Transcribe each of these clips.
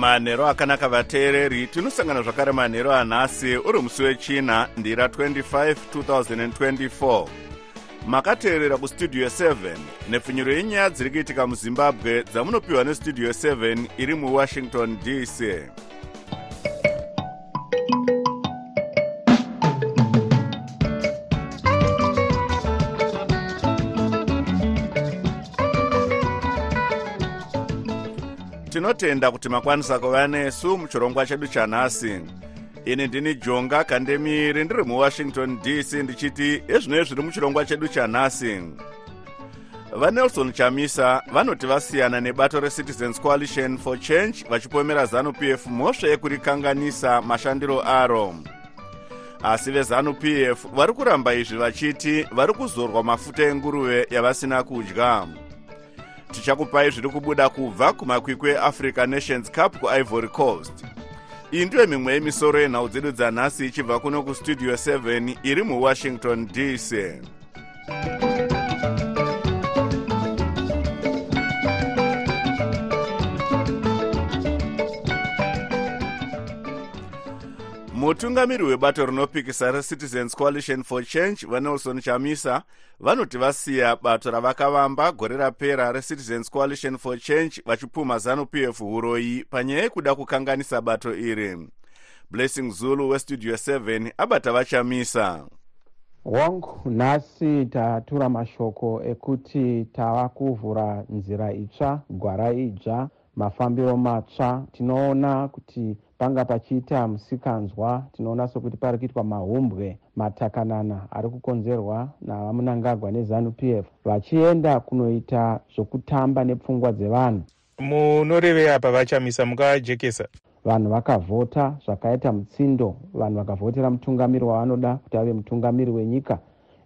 manhero akanaka vateereri tinosangana zvakare manhero anhasi uri musi wechina ndira 25 2024 makateerera kustudio 7 nepfunyuro yenyaya dziri kuitika muzimbabwe dzamunopiwa nestudio 7 iri muwashington dc tinotenda kuti makwanisa kuva nesu muchirongwa chedu chanhasi. Ini ndini jonga kandemiri ndiri muwashington dc ndichiti ezvino zviri muchirongwa chedu chanhasi. Vanelson chamisa vanoti vasiyana nebato recitizens coalition for change vachipomera zanup f mhosva yekurikanganisa mashandiro aro. Asi vezanup f vari kuramba izvi vachiti vari kuzorwa mafuta enguruve yavasina kudya tichakupai zviri kubuda kubva kumakwikwi eafrica nations cup kuivory coast. Iyi ndiyo mimwe yemisoro yenhau dzedu dzanhasi ichibva kuno kustudio 7 iri muwashington dc mutungamiri webato rinopikisa recitizens coalition for change vanelson chamisa vanoti vasiya bato ravakavamba gore rapera recitizens coalition for change vachipuma zanup f uroyi panyaya yekuda kukanganisa bato iri. Blessing zulu westudio 7 abata vachamisa wangu nhasi tatura mashoko ekuti tava kuvhura nzira itsva gwara idzva mafambiro matsva tinoona kuti panga pachiita musikanzwa tinoona sokuti pari kuitwa mahumbwe matakanana ari kukonzerwa navamunangagwa nezanup f vachienda kunoita zvokutamba nepfungwa dzevanhu. Munorevei apa vachamisa mungajekesa vanhu vakavhota zvakaita mutsindo vanhu vakavhotera mutungamiri wavanoda kuti ave mutungamiri wenyika.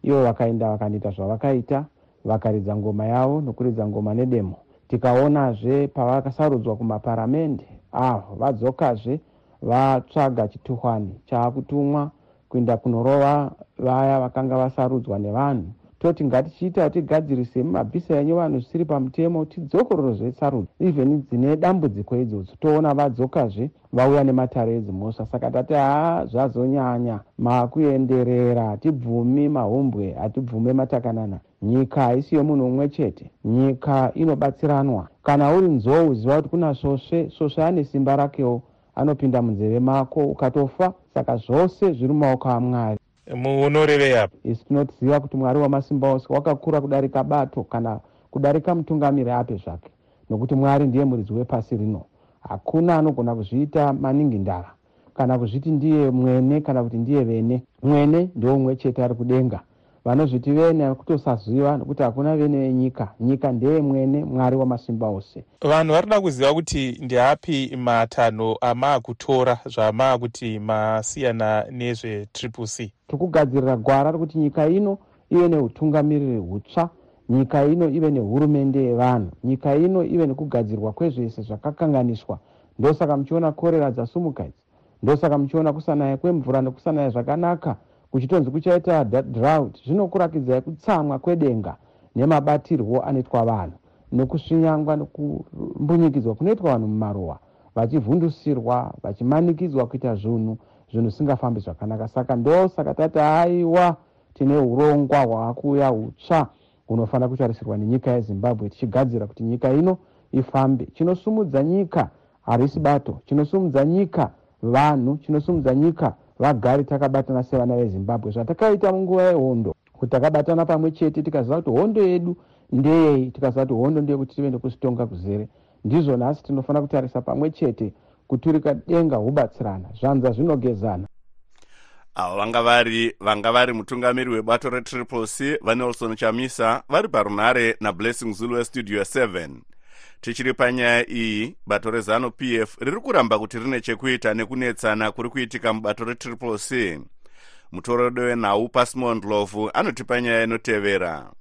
Ivo vakaenda vakanoita zvavakaita vakaridza ngoma yavo nokuridza ngoma nedemo. Tikaonazve pavakasarudzwa kumaparamende avo vadzokazve vatsvaga chituhwani chaakutumwa kuenda kunorova vaya vakanga vasarudzwa nevanhu. Toti ngatichiita tigadzirise mumabhisa enyu vanhu zvisiri pamutemo tidzokororozve sarudzo even dzine dambudziko idzodzo toona vadzokazve vauya nematare edzimhosva saka tati haa zvazonyanya. Makuenderera hatibvumi mahumbwe hatibvume matakanana nyika haisi yomunhu mumwe chete. Nyika inobatsiranwa. Kana uri nzou ziva kuti kuna svosve svosve ane simba rakewo. Anopinda munzeve mako ukatofa. Saka zvose zviri mumaoko amwari. Munorevei apa isu tinoziva kuti mwari wamasimba ose wakakura kudarika bato kana kudarika mutungamiri ape zvake. Nokuti mwari ndiye muridzi wepasi rino. Hakuna anogona kuzviita maningi ndara. Kana kuzviti ndiye mwene kana kuti ndiye vene. Mwene ndeumwe chete ari kudenga vanozviti vene kutosaziva nokuti hakuna vene venyika. Nyika ndeye mwene mwari wamasimba ose. Vanhu vari kuda kuziva kuti ndeapi matanho amaakutora zvamaakuti masiyana nezvetriple c? Tikugadzirira gwara rekuti nyika ino ive neutungamiriri hutsva nyika ino ive nehurumende yevanhu nyika ino ive nekugadzirwa kwezvese zvakakanganiswa. Ndosaka muchiona korera dzasumukadzi ndosaka muchiona kusanaya kwemvura nekusanaya zvakanaka kuchitonzi kuchaita drought zvinokurakidzai kutsamwa kwedenga nemabatirwo anoitwa vanhu nekusvinyangwa nekumbunyikidzwa kunoitwa vanhu mumaruwa vachivhundusirwa vachimanikidzwa kuita zvinhu zvinhu zvisingafambi zvakanaka. Saka ndosaka tati aiwa tine urongwa hwaakuuya hutsva hunofanira kutarisirwa nenyika yezimbabwe tichigadzira kuti nyika ino ifambe. Chinosumudza nyika harisi bato chinosumudza nyika vanhu chinosumudza nyika vagari takabatana sevana vezimbabwe. Zvatakaita munguva yehondo kuti takabatana pamwe chete tikaziva kuti hondo yedu ndeyei tikaziva kuti hondo ndeyekuti tive nekuzitonga kuzere. Ndizvo nhasi tinofanira kutarisa pamwe chete kuturika denga hubatsirana zvanza zvinogezana. Avo vanga vari vanga vari mutungamiri webato retriple c vanelson chamisa vari parunhare nablessing zulu westudio 7 tichiri panyaya iyi bato rezanup f riri kuramba kuti rine chekuita nekunetsana kuri kuitika mubato retriple c. Mutorodi wenhau pasmond lovu anotipa nyaya inotevera.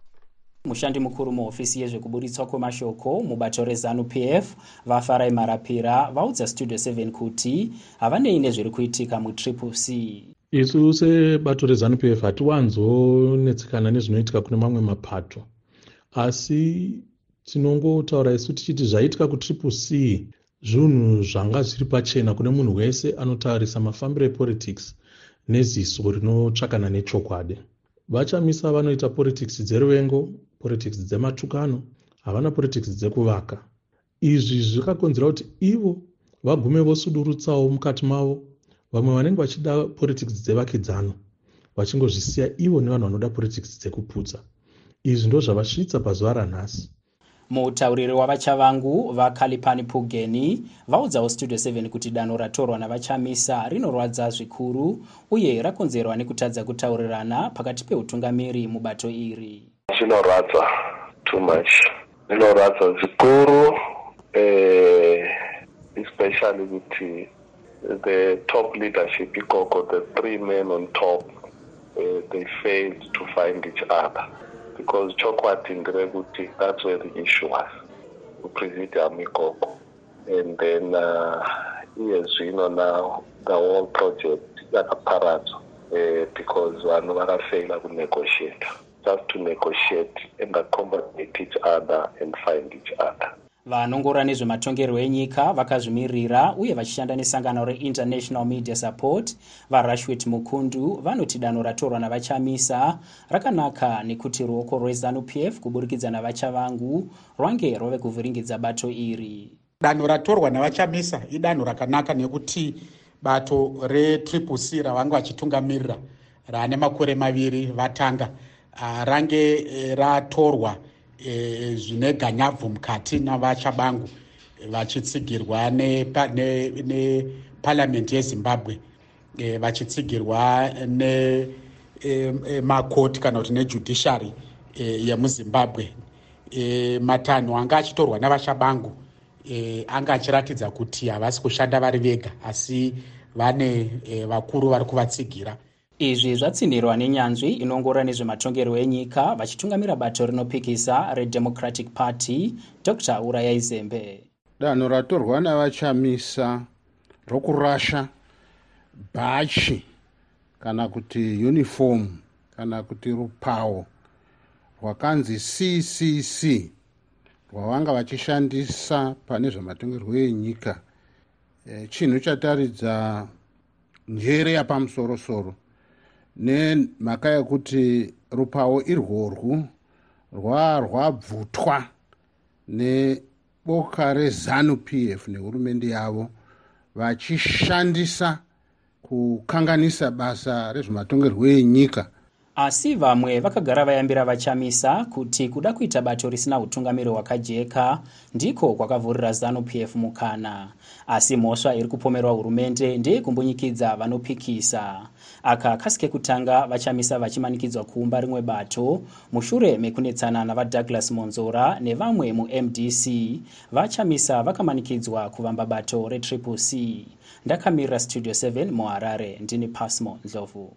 Mushandi mukuru muhofisi yezvekuburitswa kwemashoko mubato rezanu pf vafarai marapira vaudza studio 7 kuti havanei nezviri kuitika mutriple c. Isu sebato rezanu pf hatiwanzonetsekana nezvinoitika kune mamwe mapato asi tinongotaura isu tichiti zvaitika kutriple c. Zvinhu zvanga zviri pachena kune munhu wese anotarisa mafambiro epolitics neziso rinotsvakana nechokwadi. Vachamisa vanoita politics dzeruvengo politics dzematukano havana politics dzekuvaka. Izvi zvakakonzera kuti ivo vagume vosudurutsawo mukati mavo vamwe vanenge vachida politics dzevakidzano vachingozvisiya ivo nevanhu vanoda politics dzekuputsa. Izvi ndo zvavasvitsa pazuva ranhasi mutauriri wavachavangu vakalipani pugeni vaudzawo studio 7 kuti danho ratorwa navachamisa rinorwadza zvikuru uye rakonzerwa nekutadza kutaurirana pakati peutungamiri mubato iri. Zvinorwadza too much. Rinorwadza zvikuru eh, especially kuti the top leadership ikoko the three men on top uh, they failed to find each other because chokwadi nderekuti that's where the issue was kupresidium ikoko and then uh, iye zvino now the whole project yakaparadzwa uh, because vanhu vakafeila kunegotiata just to negotiate and accommodate each other and find each other. Vanongora nezvematongerwo enyika vakazvimirira uye vachishanda nesangano reinternational media support. Varashwet mukundu vanoti danho ratorwa navachamisa. Rakanaka nekuti ruoko rwezanup f kuburikidza navachavangu rwange rwave kuvhiringidza bato iri. Danho ratorwa navachamisa idanho rakanaka nekuti bato retriple c ravanga vachitungamirira. Rane makore maviri vatanga. Ah, range eh, ratorwa e, zvine ganyabvu mukati navachabangu vachitsigirwa neparamende yezimbabwe e, vachitsigirwa nemakoti e, kana kuti nejudiciary yemuzimbabwe. Matanho anga achitorwa navachabangu anga achiratidza kuti havasi kushanda vari vega asi vane vakuru vari kuvatsigira izvi zvatsindirwa nenyanzvi inongora nezvematongerwo enyika vachitungamira bato rinopikisa redemocratic party dr urayai zembe danho ratorwa navachamisa rokurasha bhachi kana kuti uniform kana kuti rupawo rwakanzi ccc rwavanga vachishandisa pane zvematongerwo enyika. E, chinhu chataridza njere yapamusorosoro nemhaka yekuti rupawo irworwu rwarwabvutwa neboka rezanu p f nehurumende yavo vachishandisa kukanganisa basa rezvematongerwo enyika asi vamwe vakagara vayambira vachamisa kuti kuda kuita bato risina utungamiri hwakajeka ndiko kwakavhurira zanup f mukana. Asi mhosva iri kupomerwa hurumende ndeyekumbunyikidzwa vanopikisa aka kasi kekutanga vachamisa vachimanikidzwa kuumba rimwe bato mushure mekunetsana navadouglas monzora nevamwe mumdc vachamisa vakamanikidzwa kuvamba bato retriple c. Ndakamirira studio 7 muharare ndini pasmo ndlovu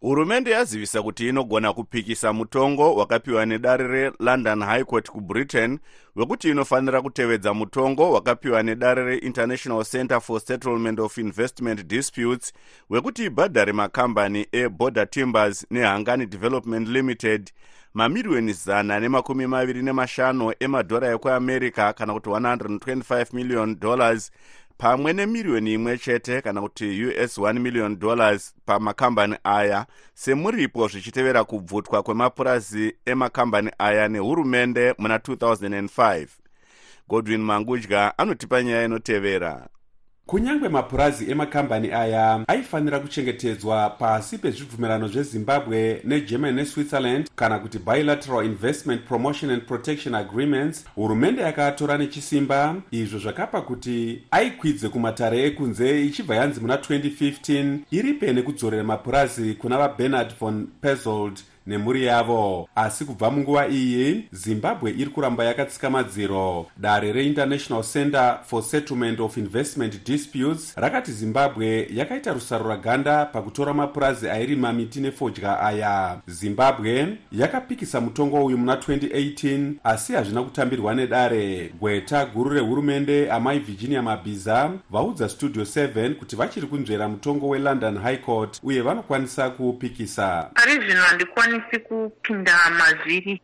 hurumende yazivisa kuti inogona kupikisa mutongo wakapiwa nedare relondon high court kubritain wekuti inofanira kutevedza mutongo wakapiwa nedare reinternational center for settlement of investment disputes wekuti ibhadhare makambani eborder timbers nehangani development limited mamiriyoni zana nemakumi maviri nemashanu emadhora ekuamerica kana kuti 125 million dollars pamwe nemiriyoni imwe chete kana kuti us 1 million dollars pamakambani aya. Semuripo zvichitevera kubvutwa kwemapurazi emakambani aya nehurumende muna 2005 godwin mangudya anotipa nyaya inotevera kunyange mapurazi emakambani aya aifanira kuchengetedzwa pasi pezvibvumirano zvezimbabwe negermany neswitzerland kana kuti bilateral investment promotion and protection agreements hurumende yakaatora nechisimba. Izvo zvakapa kuti aikwidze kumatare ekunze ichibva yanzi muna 2015 iri pene kudzorera mapurazi kuna vabernard von pezold nemhuri yavo. Asi kubva munguva iyi zimbabwe iri kuramba yakatsika madziro dare reinternational center for settlement of investment disputes rakati zimbabwe yakaita rusaro rwaganda pakutora mapurazi airima miti nefodya aya. Zimbabwe yakapikisa mutongo uyu muna 2018 asi hazvina kutambirwa nedare. Gweta guru rehurumende amai virginia mabhiza vaudza studio 7 kuti vachiri kunzvera mutongo welondon high court uye vanokwanisa kuupikisa. Pari zvino handikwanisi kupinda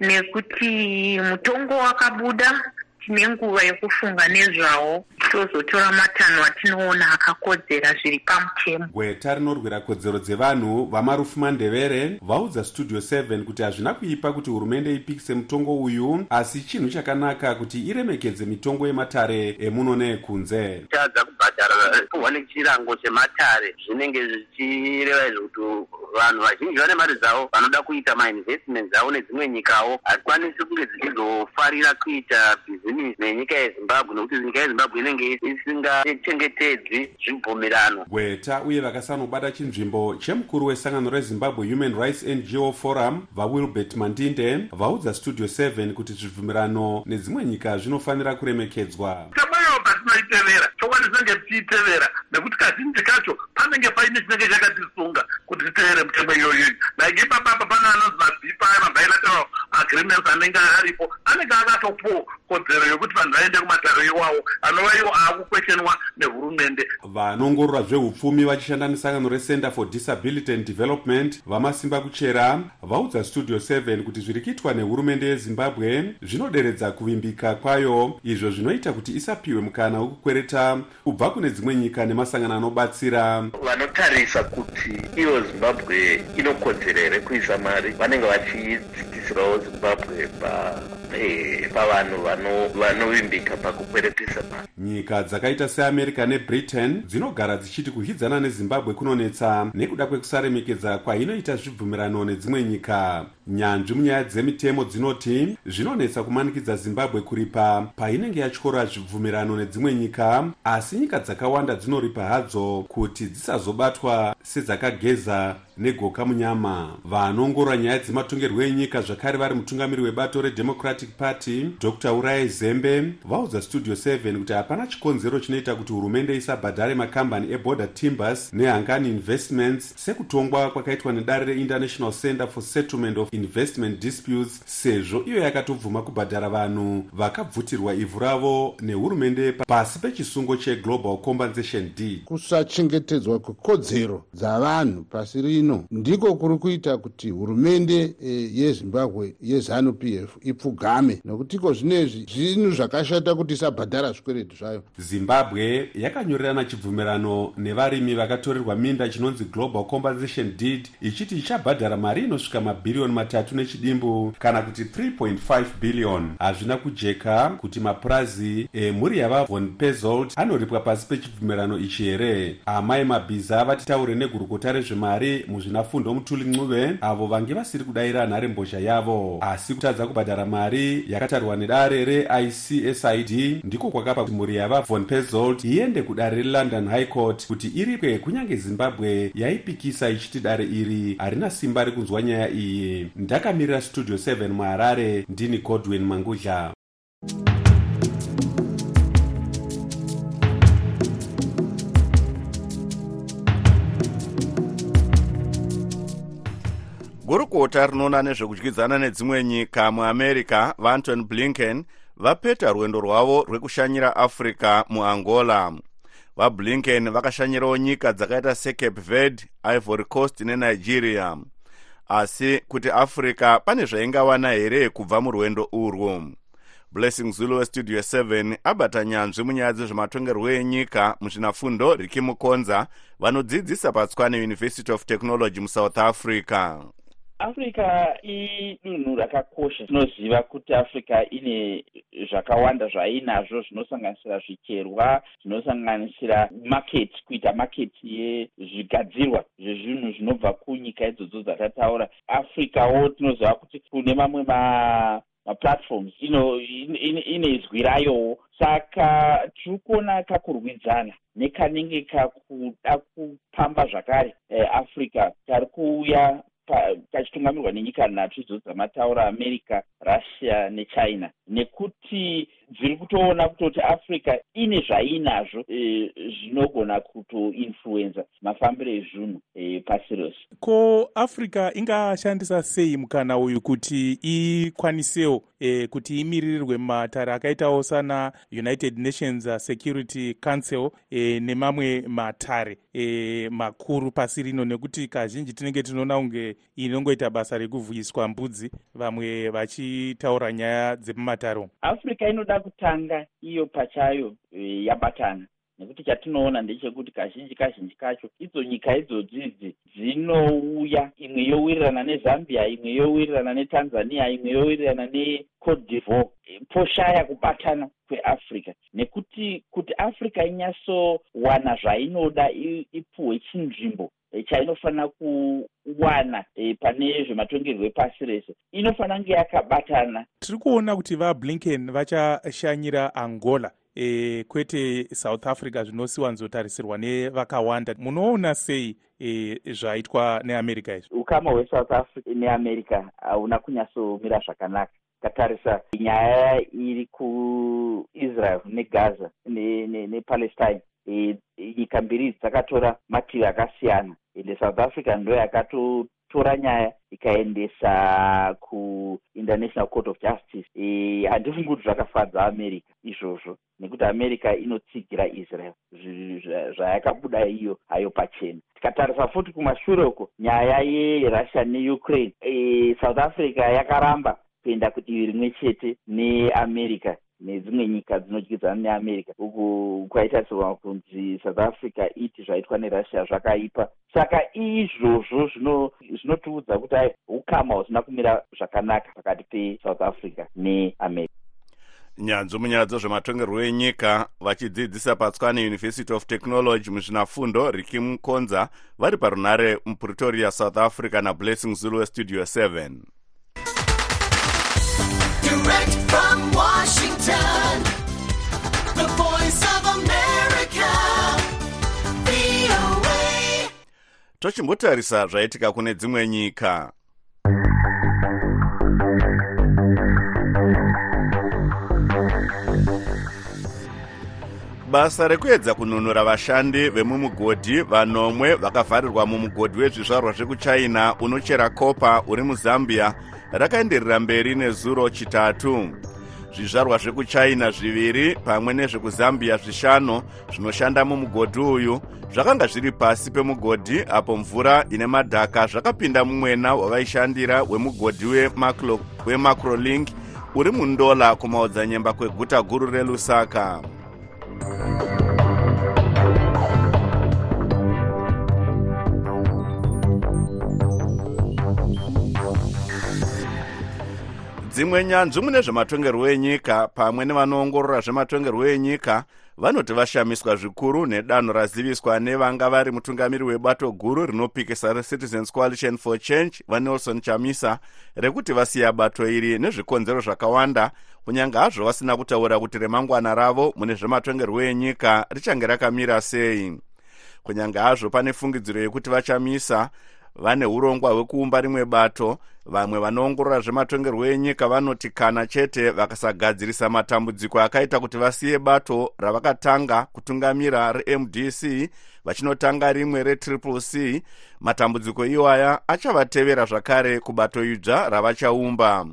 nekuti mutongo wakabuda tine nguva yekufunga nezvawo. Tozotora matanho atinoona akakodzera zviri pamutemo gweta rinorwira kodzero dzevanhu vamarufu mandevere vaudza studio 7 kuti hazvina kuipa kuti hurumende ipikise mutongo uyu asi chinhu chakanaka kuti iremekedze mitongo yematare emuno neekunze tadza kubhadhara kuwa nechirango chematare zvinenge zvichireva izvo kuti vanhu vazhinji vane mari dzavo vanoda kuita mainvestment avo nedzimwe nyikawo. Hazikwanisi kunge dzichizofarira kuita bhizinisi nenyika yezimbabwe nokuti nyika yezimbabwe inenge isingachengetedzi zvibvumirano. Gweta uye vakasanobata chinzvimbo chemukuru wesangano rezimbabwe human rights ngo forum vawilbert mandinde vaudza studio 7 kuti zvibvumirano nedzimwe nyika zvinofanira kuremekedzwa. Tabayo patinoitevera tinenge tichiitevera nekuti kazhinji kacho panenge paine chinenge chakatisunga kuti titevere mitengo iyoyo like ipapapa pane anonzi mabhipa mabilateral agreements anenge aripo anenge akatopuwa kodzero yokuti vanhu vaende kumatare iwawo. Anova iwo aakukweshenwa nehurumende. Vanongorora zveupfumi vachishanda nesangano recenter for disability and development vamasimba kuchera vaudza studio 7 kuti zviri kuitwa nehurumende yezimbabwe zvinoderedza kuvimbika kwayo. Izvo zvinoita kuti isapiwe mukana wekukwereta kubva kune dzimwe nyika nemasangano anobatsira. Vanotarisa kuti iyo zimbabwe inokodzera here kuisa mari? Vanenge vachidzikisirawo zimbabwe pavanhu vanovimbika pakukweretesa mari. Nyika dzakaita seamerica nebritain dzinogara dzichiti kuhidzana nezimbabwe kunonetsa nekuda kwekusaremekedza kwainoita zvibvumirano nedzimwe nyika nyanzvi munyaya dzemitemo dzinoti zvinonetsa kumanikidza zimbabwe kuripa painenge yatyora zvibvumirano nedzimwe nyika asi nyika dzakawanda dzinoripa hadzo kuti dzisazobatwa sedzakageza negoka munyama. Vanongorora nyaya dzematongerwo enyika zvakare vari mutungamiri webato redemocratic party dr. Urai zembe vaudza studio 7 kuti hapana chikonzero chinoita kuti hurumende isabhadhare makambani eborder timbers nehangani investments sekutongwa kwakaitwa nedare reinternational center for settlement of investment disputes sezvo iyo yakatobvuma kubhadhara vanhu vakabvutirwa ivhu ravo nehurumende pasi pechisungo cheglobal compensation deed kusachengetedzwa kwekodzero dzavanhu pasi rino ndiko kuri kuita kuti hurumende e, yezimbabwe yezanu p f ipfugame nokutiko zvinezvi zvinhu zvakashata kuti isabhadhara zvikweretu zvayo. Zimbabwe yakanyorerana chibvumirano nevarimi vakatorerwa minda chinonzi global compensation deed ichiti ichabhadhara mari inosvika mabhiriyoni matatu nechidimbu kana kuti 3.5 billion. Hazvina kujeka kuti mapurazi emhuri yavavon pezold anoripwa pasi pechibvumirano ichi here? Amai mabhiza vatitaure negurukota rezvemari muzvinafundo mutuli ncuve avo vange vasiri kudayira nharembozha yavo. Asi kutadza kubhadhara mari yakatarwa nedare reicsid ndiko kwakapa kuti mhuri yavavon pezold iende kudare relondon high court kuti iripwe kunyange zimbabwe yaipikisa ichiti dare iri harina simba rekunzwa nyaya iyi ndakamirira studio 7 muharare ndini godwin mangudla. Gurukota rinoona nezvekudyidzana nedzimwe nyika muamerica vaanton blinken vapeta rwendo rwavo rwekushanyira africa muangola. Vablinken vakashanyirawo nyika dzakaita secape verde ivory coast nenigeria asi kuti africa pane zvaingawana here kubva murwendo urwu? Blessing zulu westudio 7 abata nyanzvi munyaya dzezvematongerwo enyika muzvinafundo riki mukonza vanodzidzisa patswane university of technology musouth africa africa idunhu rakakosha. Tinoziva kuti africa ine zvakawanda zvainazvo zvinosanganisira zvicherwa zvinosanganisira market kuita market yezvigadzirwa zvezvinhu zvinobva kunyika idzodzo dzatataura africawo tinoziva kuti kune mamwe ma maplatforms ine izwi rayowo saka tiri kuona kakurwidzana nekanenge kakuda kupamba zvakare eh, africa kari kuuya kachitungamirwa nenyika nhatu idzo dzamataura america russia nechina. Nekuti dziri kutoona kutoti africa ine zvainazvo e, zvinogona kutoinfluenza mafambiro ezvinhu e, pasi rose. Ko africa ingashandisa sei mukana uyu kuti ikwanisewo e, kuti imiririrwe mumatare akaitawo sana united nations security council e, nemamwe matare e, makuru pasi rino? Nekuti kazhinji tinenge tinoona kunge inongoita basa rekuvhuyiswa mbudzi vamwe vachitaura nyaya dzemumatare africa inoda kutanga iyo pachayo e, yabatana. Nekuti chatinoona ndechekuti kazhinji kazhinji kacho idzo nyika idzodzidzi dzinouya imwe yowirirana nezambia imwe yowirirana netanzania imwe yowirirana necote divoire poshaya kubatana kweafrica nekuti kuti africa inyatsowana zvainoda ipuhwe chinzvimbo chainofanira kuwana e, pane zvematongerwo epasi rese inofanira kunge yakabatana. Tiri kuona kuti vablinken vachashanyira angola e, kwete south africa zvinosiwanzotarisirwa nevakawanda. Munoona sei e, zvaitwa neamerica izvi? Ukama hwesouth africa neamerica hauna kunyatsomira zvakanaka. Tatarisa nyaya iri kuisrael negaza nepalestine ne, ne nyika mbiri dzakatora mativi akasiyana. Ende south africa ndo yakatotora nyaya ikaendesa kuinternational court of justice. E, handifungi kuti zvakafadza america izvozvo nekuti america inotsigira israel. Zvayakabuda iyo hayo pachena. Tikatarisa futi kumashure uko nyaya yerussia neukraine e, south africa yakaramba kuenda kudivi rimwe chete neamerica nedzimwe nyika dzinodyidzana neamerica uku kwaitarisirwa kunzi south africa iti zvaitwa nerussia zvakaipa. Saka izvozvo zvinotiudza kuti ai ukama husina kumira zvakanaka pakati pesouth africa neamerica. Nyanzvi munyaya dzezvematongerwo enyika vachidzidzisa patswane university of technology muzvinafundo riki mukonza vari parunare mupretoria south africa nablessing zulu westudio 7 Direct from Washington, the voice of America, VOA. tochimbotarisa zvaitika kune dzimwe nyika basa rekuedza kununura vashandi vemumugodhi vanomwe vakavharirwa mumugodhi wezvizvarwa zvekuchina unochera kopa uri muzambia rakaenderera mberi nezuro chitatu. Zvizvarwa zvekuchina zviviri pamwe nezvekuzambia zvishanu zvinoshanda mumugodhi uyu zvakanga zviri pasi pemugodhi apo mvura ine madhaka zvakapinda mumwena wavaishandira wemugodhi wemacrolink uri mundola kumaodzanyemba kweguta guru relusaka dzimwe nyanzvi mune zvematongerwo enyika pamwe nevanoongorora zvematongerwo enyika vanoti vashamiswa zvikuru nedanho raziviswa nevanga vari mutungamiri webato guru rinopikisa recitizens coalition for change vanelson chamisa rekuti vasiya bato iri nezvikonzero zvakawanda kunyange hazvo vasina kutaura kuti remangwana ravo mune zvematongerwo enyika richange rakamira sei. Kunyange hazvo pane fungidziro yekuti vachamisa vane urongwa hwekuumba rimwe bato vamwe vanoongorora zvematongerwo enyika vanoti kana chete vakasagadzirisa matambudziko akaita kuti vasiye bato ravakatanga kutungamira remdc vachinotanga rimwe retriple c matambudziko iwaya achavatevera zvakare kubato idzva ravachaumba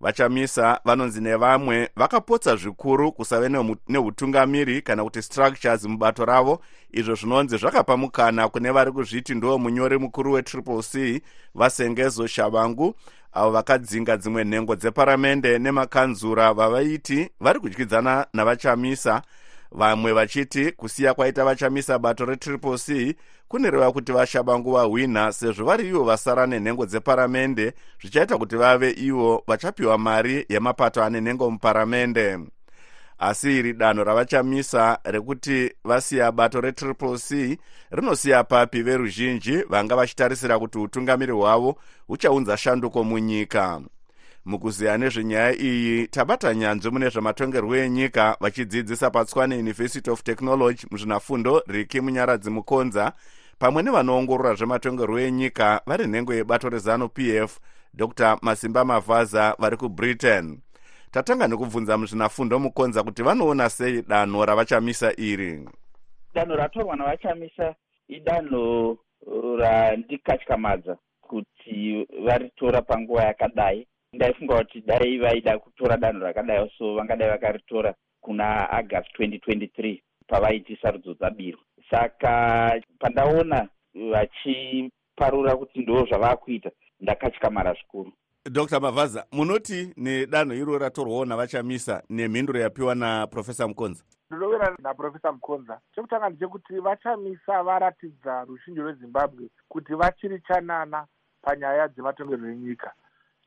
vachamisa vanonzi nevamwe vakapotsa zvikuru kusave neutungamiri kana kuti structures mubato ravo. Izvo zvinonzi zvakapa mukana kune vari kuzviti ndo munyori mukuru wetriple c vasengezo shavangu avo vakadzinga dzimwe nhengo dzeparamende nemakanzura vavaiti vari kudyidzana navachamisa vamwe vachiti kusiya kwaita vachamisa bato retriple c kunoreva kuti vashabangu vahwina sezvo vari ivo vasara nenhengo dzeparamende zvichaita kuti vave ivo vachapiwa mari yemapato ane nhengo muparamende. Asi iri danho ravachamisa rekuti vasiya bato retriple c rinosiya papi veruzhinji vanga vachitarisira kuti utungamiri hwavo huchaunza shanduko munyika mukuziya nezvenyaya iyi tabata nyanzvi mune zvematongerwo enyika vachidzidzisa patswane university of technology muzvinafundo riki munyaradzi mukonza pamwe nevanoongorora zvematongerwo enyika vari nhengo yebato rezanup f dr. Masimba mavhaza vari kubritain tatanga nekubvunza muzvinafundo mukonza kuti vanoona sei danho ravachamisa iri? Danho ratorwa navachamisa idanho randikatyamadza kuti varitora panguva yakadai ndaifunga kuti dai vaida kutora danho rakadai so vangadai vakaritora kuna agast 2023 pavaiti sarudzo dzabirwa saka pandaona vachiparura kuti ndo zvavaa kuita ndakatyamara zvikuru. Dr mavhaza munoti nedanho iro ratorwawo navachamisa nemhinduro yapiwa naprofesa mukonza ndinoverana naprofesa mukonza chekutanga ndechekuti vachamisa varatidza rushinji rwezimbabwe kuti vachiri chanana panyaya dzematongerwo enyika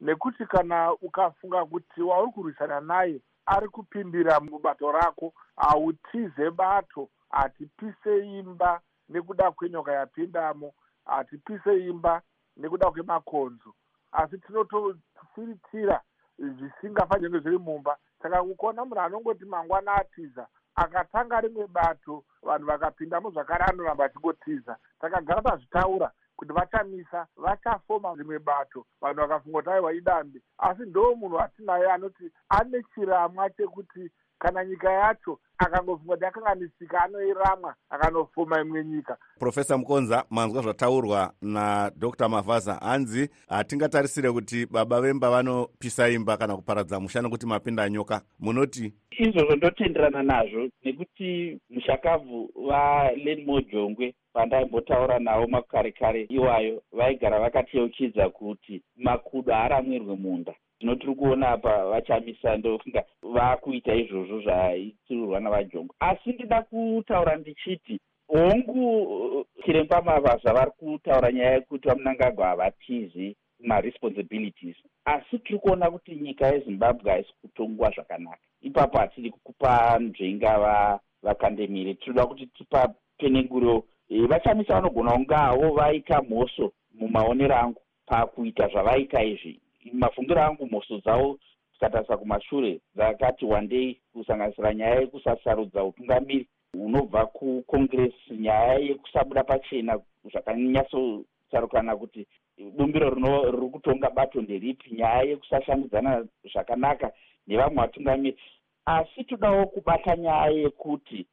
nekuti kana ukafunga kuti wauri kurwisana naye ari kupimbira mubato rako hautize bato hatipise imba nekuda kwenyoka yapindamo hatipise imba nekuda kwemakonzo. Asi tinotofiritira zvisingafaniri kunge zviri mumba. Saka kukaona munhu anongoti mangwana atiza akatanga rimwe bato vanhu vakapindamo zvakare anoramba achingotiza takagara tazvitaura kuti vachamisa vachafoma rimwe bato. Vanhu vakafunga kuti aiwa idambe asi ndo munhu atinaye anoti ane chiramwa chekuti kana nyika yacho akangofunga kuti yakanganisika anoiramwa akanofoma imwe nyika. Profesa mukonza manzwa zvataurwa nadr. Mavhaza hanzi hatingatarisire kuti baba vemba vanopisa imba kana kuparadza musha nekuti mapinda nyoka. Munoti izvozvo ndotenderana nazvo nekuti mushakabvu valenmo jongwe pandaimbotaura navo makare kare iwayo vaigara vakateuchidza kuti makudo haaramwirwe munda zvino tiri kuona apa vachamisa ndofunga vakuita izvozvo zvaitirurwa navajongo asi ndida kutaura ndichiti hongu chiremba mavhaza vari kutaura nyaya yekuti vamunangagwa havatizi maresponsibilities. Asi tiri kuona kuti nyika yezimbabwe haisi kutongwa zvakanaka. Ipapo hatidi kupa nzvenga vakandemire tinoda kuti tipapenenguro e, vachamisa vanogona kungavo vaita mhoso mumaonero angu pakuita zvavaita izvi mafungiro angu mhoso dzavo tikatarisa kumashure dzakati wandei kusanganisira nyaya yekusasarudza utungamiri unobva kukongress nyaya yekusabuda pachena zvakanyatsosarukana kuti bumbiro riri kutonga bato nderipi nyaya yekusashandidzana zvakanaka nevamwe vatungamiri. Asi todawo kubata nyaya yekuti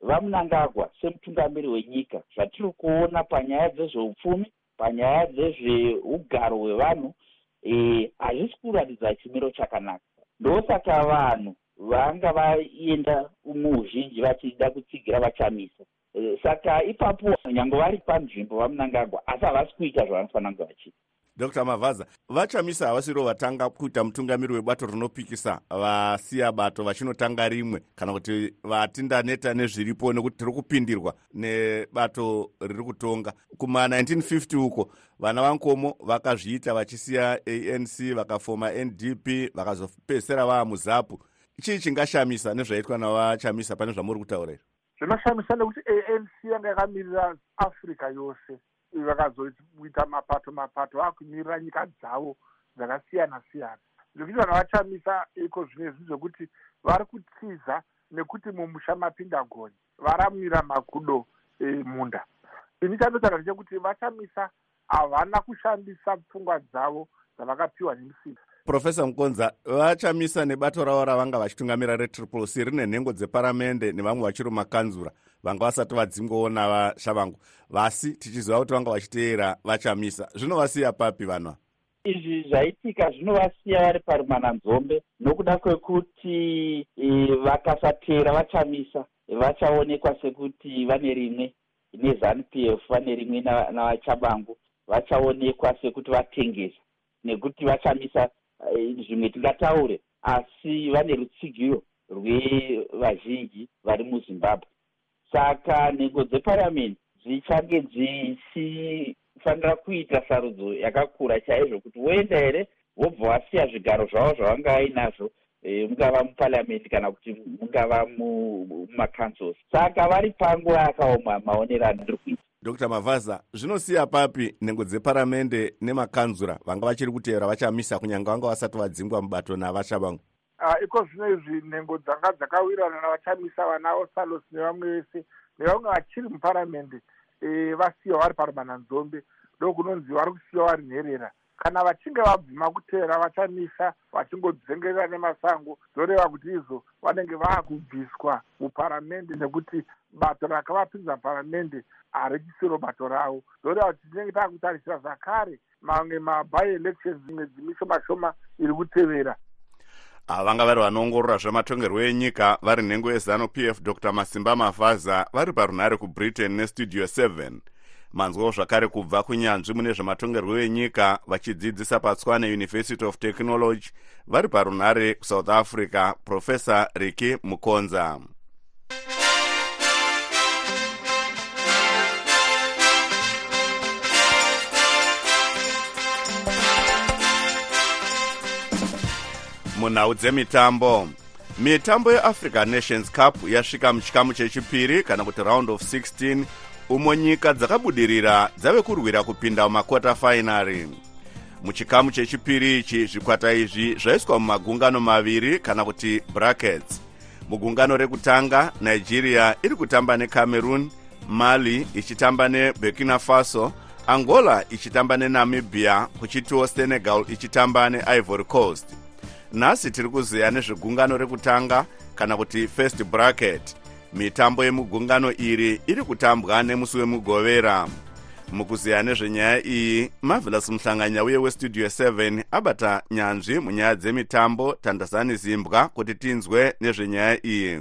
vamunangagwa semutungamiri wenyika zvatiri kuona panyaya dzezveupfumi panyaya dzezveugaro hwevanhu hazvisi kuratidza chimiro chakanaka. Ndosaka vanhu vanga vaenda muuzhinji vachida kutsigira vachamisa. E, saka ipapo nyange vari panzvimbo vamunangagwa asi havasi kuita zvavanofanira kunge vachiita dr. Mavhaza vachamisa havasiro vatanga kuita mutungamiri webato rinopikisa vasiya bato vachinotanga rimwe kana kuti vati ndaneta nezviripo nekuti tiri kupindirwa nebato riri kutonga. Kuma1950 uko vana vankomo vakazviita vachisiya anc vakafoma ndp vakazopedzisira vaa muzapu. Chii chingashamisa nezvaitwa navachamisa pane zvamuri kutaura izvo zvinoshamisa nekuti anc yanga yakamirira africa yose vakazoita mapato mapato vakumirira nyika dzavo dzakasiyana siyana. Zvekuita navachamisa iko zvinezvi zvokuti vari kutiza nekuti mumusha mapinda gonye varamira makudo emunda ini chandotanga ndechekuti vachamisa havana kushandisa pfungwa dzavo dzavakapiwa nemusika profesa mukonza vachamisa nebato ravo ravanga vachitungamira retriple c rine nhengo dzeparamende nevamwe vachiri makanzura vanga vasati vadzingwawo navashavangu vasi tichiziva kuti vanga vachiteera vachamisa. Zvinovasiya papi vanhu izvi zvaitika zvinovasiya vari parumananzombe nokuda kwekuti e, vakasateera vachamisa. Vachaonekwa sekuti vane rimwe nezanup f vane rimwe navachabangu vachaonekwa sekuti vatengesa. Nekuti vachamisa zvimwe tingataure asi vane rutsigiro rwevazhinji vari muzimbabwe. Saka nhengo dzeparamendi dzichange dzichifanira kuita sarudzo yakakura chaizvo kuti woenda here vobva vasiya zvigaro zvavo zvavanga vainazvo e, mungava muparamendi kana kuti mungava mumacancels saka vari panguva yakaoma maonero andiri kuita dr. Mavhaza zvinosiya papi nhengo dzeparamende nemakanzura vanga vachiri kuteera vachamisa kunyange vanga vasati vadzingwa mubato navashavangu iko zvino izvi nhengo dzanga dzakawirana navachamisa vana osalos nevamwe vese nevamwe vachiri muparamende e, vasiyiwa vari parumananzombe ndokunonzi vari kusiyiwa vari nherera kana vachinge vabvima kutera vachamisa vachingodzengerera nemasango zoreva kuti izvo vanenge vaakubviswa muparamende nekuti bato rakavapinza paramende harechisiro bato ravo. Zoreva kuti tinenge taakutarisira zvakare mamwe maby elections imwe dzimishoma shoma iri kutevera ava vanga vari vanoongorora zvematongerwo enyika vari nhengo yezanup f dr masimba mavhaza vari parunhare kubritain nestudio 7 manzwawo zvakare kubva kunyanzvi mune zvematongerwo enyika vachidzidzisa patswane university of technology vari parunhare kusouth africa profesa riki mukonza munhau dzemitambo. Mitambo yeafrica nations cup yasvika muchikamu chechipiri kana kuti round of 16 umo nyika dzakabudirira dzave kurwira kupinda mumakota fainari muchikamu chechipiri ichi zvikwata izvi zvaiswa mumagungano maviri kana kuti brackets. Mugungano rekutanga nigeria iri kutamba necameroon mali ichitamba neburkina faso angola ichitamba nenamibia kuchitiwo senegal ichitamba neivory coast. Nhasi tiri kuziya nezvegungano rekutanga kana kuti first bracket mitambo yemugungano iri iri kutambwa nemusi wemugovera. Mukuziya nezvenyaya iyi marvelous muhlanganya uye westudio 7 abata nyanzvi munyaya dzemitambo tandazani zimbwa kuti tinzwe nezvenyaya iyi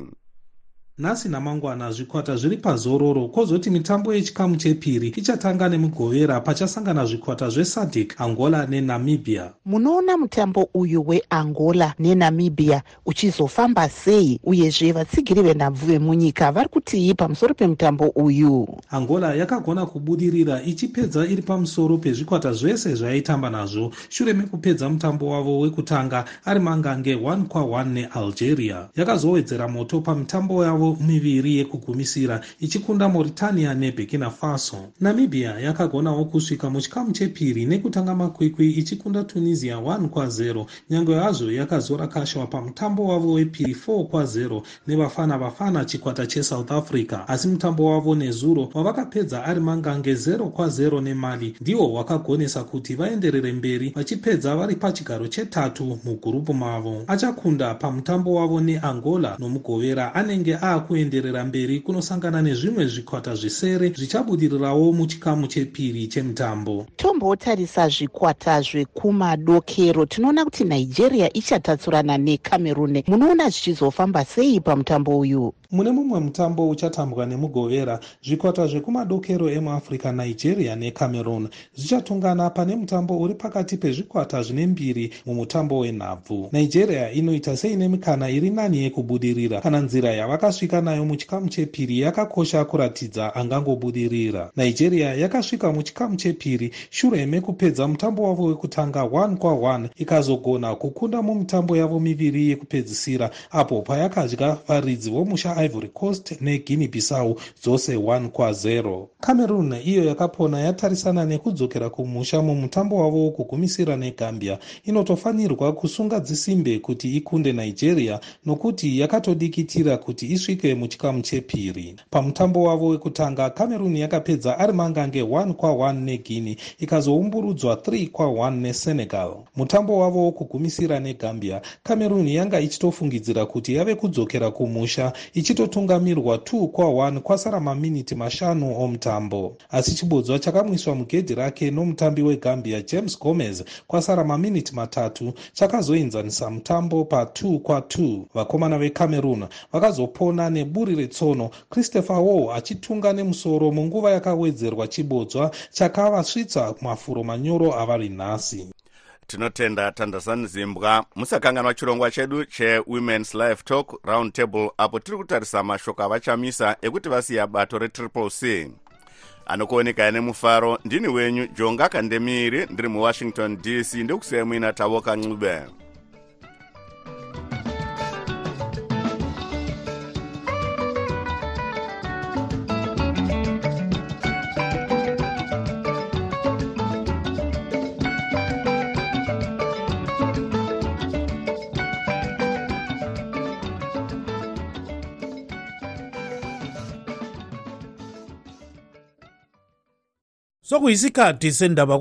nhasi namangwana zvikwata zviri pazororo kwozoti mitambo yechikamu chepiri ichatanga nemugovera pachasangana zvikwata zvesadc angola nenamibia. Munoona mutambo uyu weangola nenamibia uchizofamba sei uyezve vatsigiri venhabvu vemunyika vari kutii pamusoro pemutambo uyu? Angola yakagona kubudirira ichipedza iri pamusoro pezvikwata zvese zvaaitamba nazvo. Shure mekupedza mutambo wavo wekutanga ari mangange 1 kwa1 nealgeria. Yakazowedzera moto pamitambo yavo yavo miviri yekugumisira ichikunda mauritania neburkina faso. Namibia yakagonawo kusvika muchikamu chepiri nekutanga makwikwi ichikunda tunisia 1 kwa0 nyange hazvo yakazorakashwa pamutambo wavo wepiri 4 kwa0 nevafana vafana chikwata chesouth africa. Asi mutambo wavo nezuro wavakapedza ari mangange 0 kwa0 nemali ndiwo wakagonesa kuti vaenderere mberi vachipedza vari pachigaro chetatu mugurupu mavo. Achakunda pamutambo wavo neangola nomugovera anenge a kuenderera mberi kunosangana nezvimwe zvikwata zvisere zvichabudirirawo muchikamu chepiri chemutambo. Tombotarisa zvikwata zvekumadokero. Tinoona kuti nigeria ichatatsurana necameroon. Munoona zvichizofamba sei pamutambo uyu mune mumwe mutambo uchatambwa nemugovera zvikwata zvekumadokero emuafrica nigeria necameroon. Zvichatungana pane mutambo uri pakati pezvikwata zvine mbiri mumutambo wenhabvu. Nigeria inoita seine mikana iri nani yekubudirira kana nzira yavakasvika nayo muchikamu chepiri yakakosha kuratidza angangobudirira. Nigeria yakasvika muchikamu chepiri shure mekupedza mutambo wavo wekutanga 1 kwa1 ikazogona kukunda mumutambo yavo miviri yekupedzisira apo payakadya varidzi vomusha ivory coast neguinea bissau dzose 1 kwa0 cameroon iyo yakapona yatarisana nekudzokera kumusha mumutambo wavo wokugumisira negambia. Inotofanirwa kusunga dzisimbe kuti ikunde nigeria nokuti yakatodikitira kuti isvike muchikamu chepiri. Pamutambo wavo wekutanga cameroon yakapedza ari mangange 1 kwa1 neguinea ikazoumburudzwa 3 kwa1 nesenegal. Mutambo wavo wokugumisira negambia cameroon yanga ichitofungidzira kuti yave kudzokera kumusha ichitotungamirwa 2 kwa1 kwasara maminiti mashanu omutambo asi chibodzwa chakamwiswa mugedhi rake nomutambi wegambia james gomez kwasara maminiti matatu chakazoenzanisa mutambo pa2 kwa2 vakomana vecameroon vakazopona neburi retsono christopher war achitunga nemusoro munguva yakawedzerwa chibodzwa chakavasvitsa mafuro manyoro avari nhasi tinotenda tandazani zimbwa. Musakanganwa chirongwa chedu chewomens life talk round table apo tiri kutarisa mashoko avachamisa ekuti vasiya bato retriple c. Anokuonekai nemufaro ndini wenyu jonga kandemiri ndiri muwashington dc ndekusiyai muina tavoka ncube sokuyisikhathi sendaba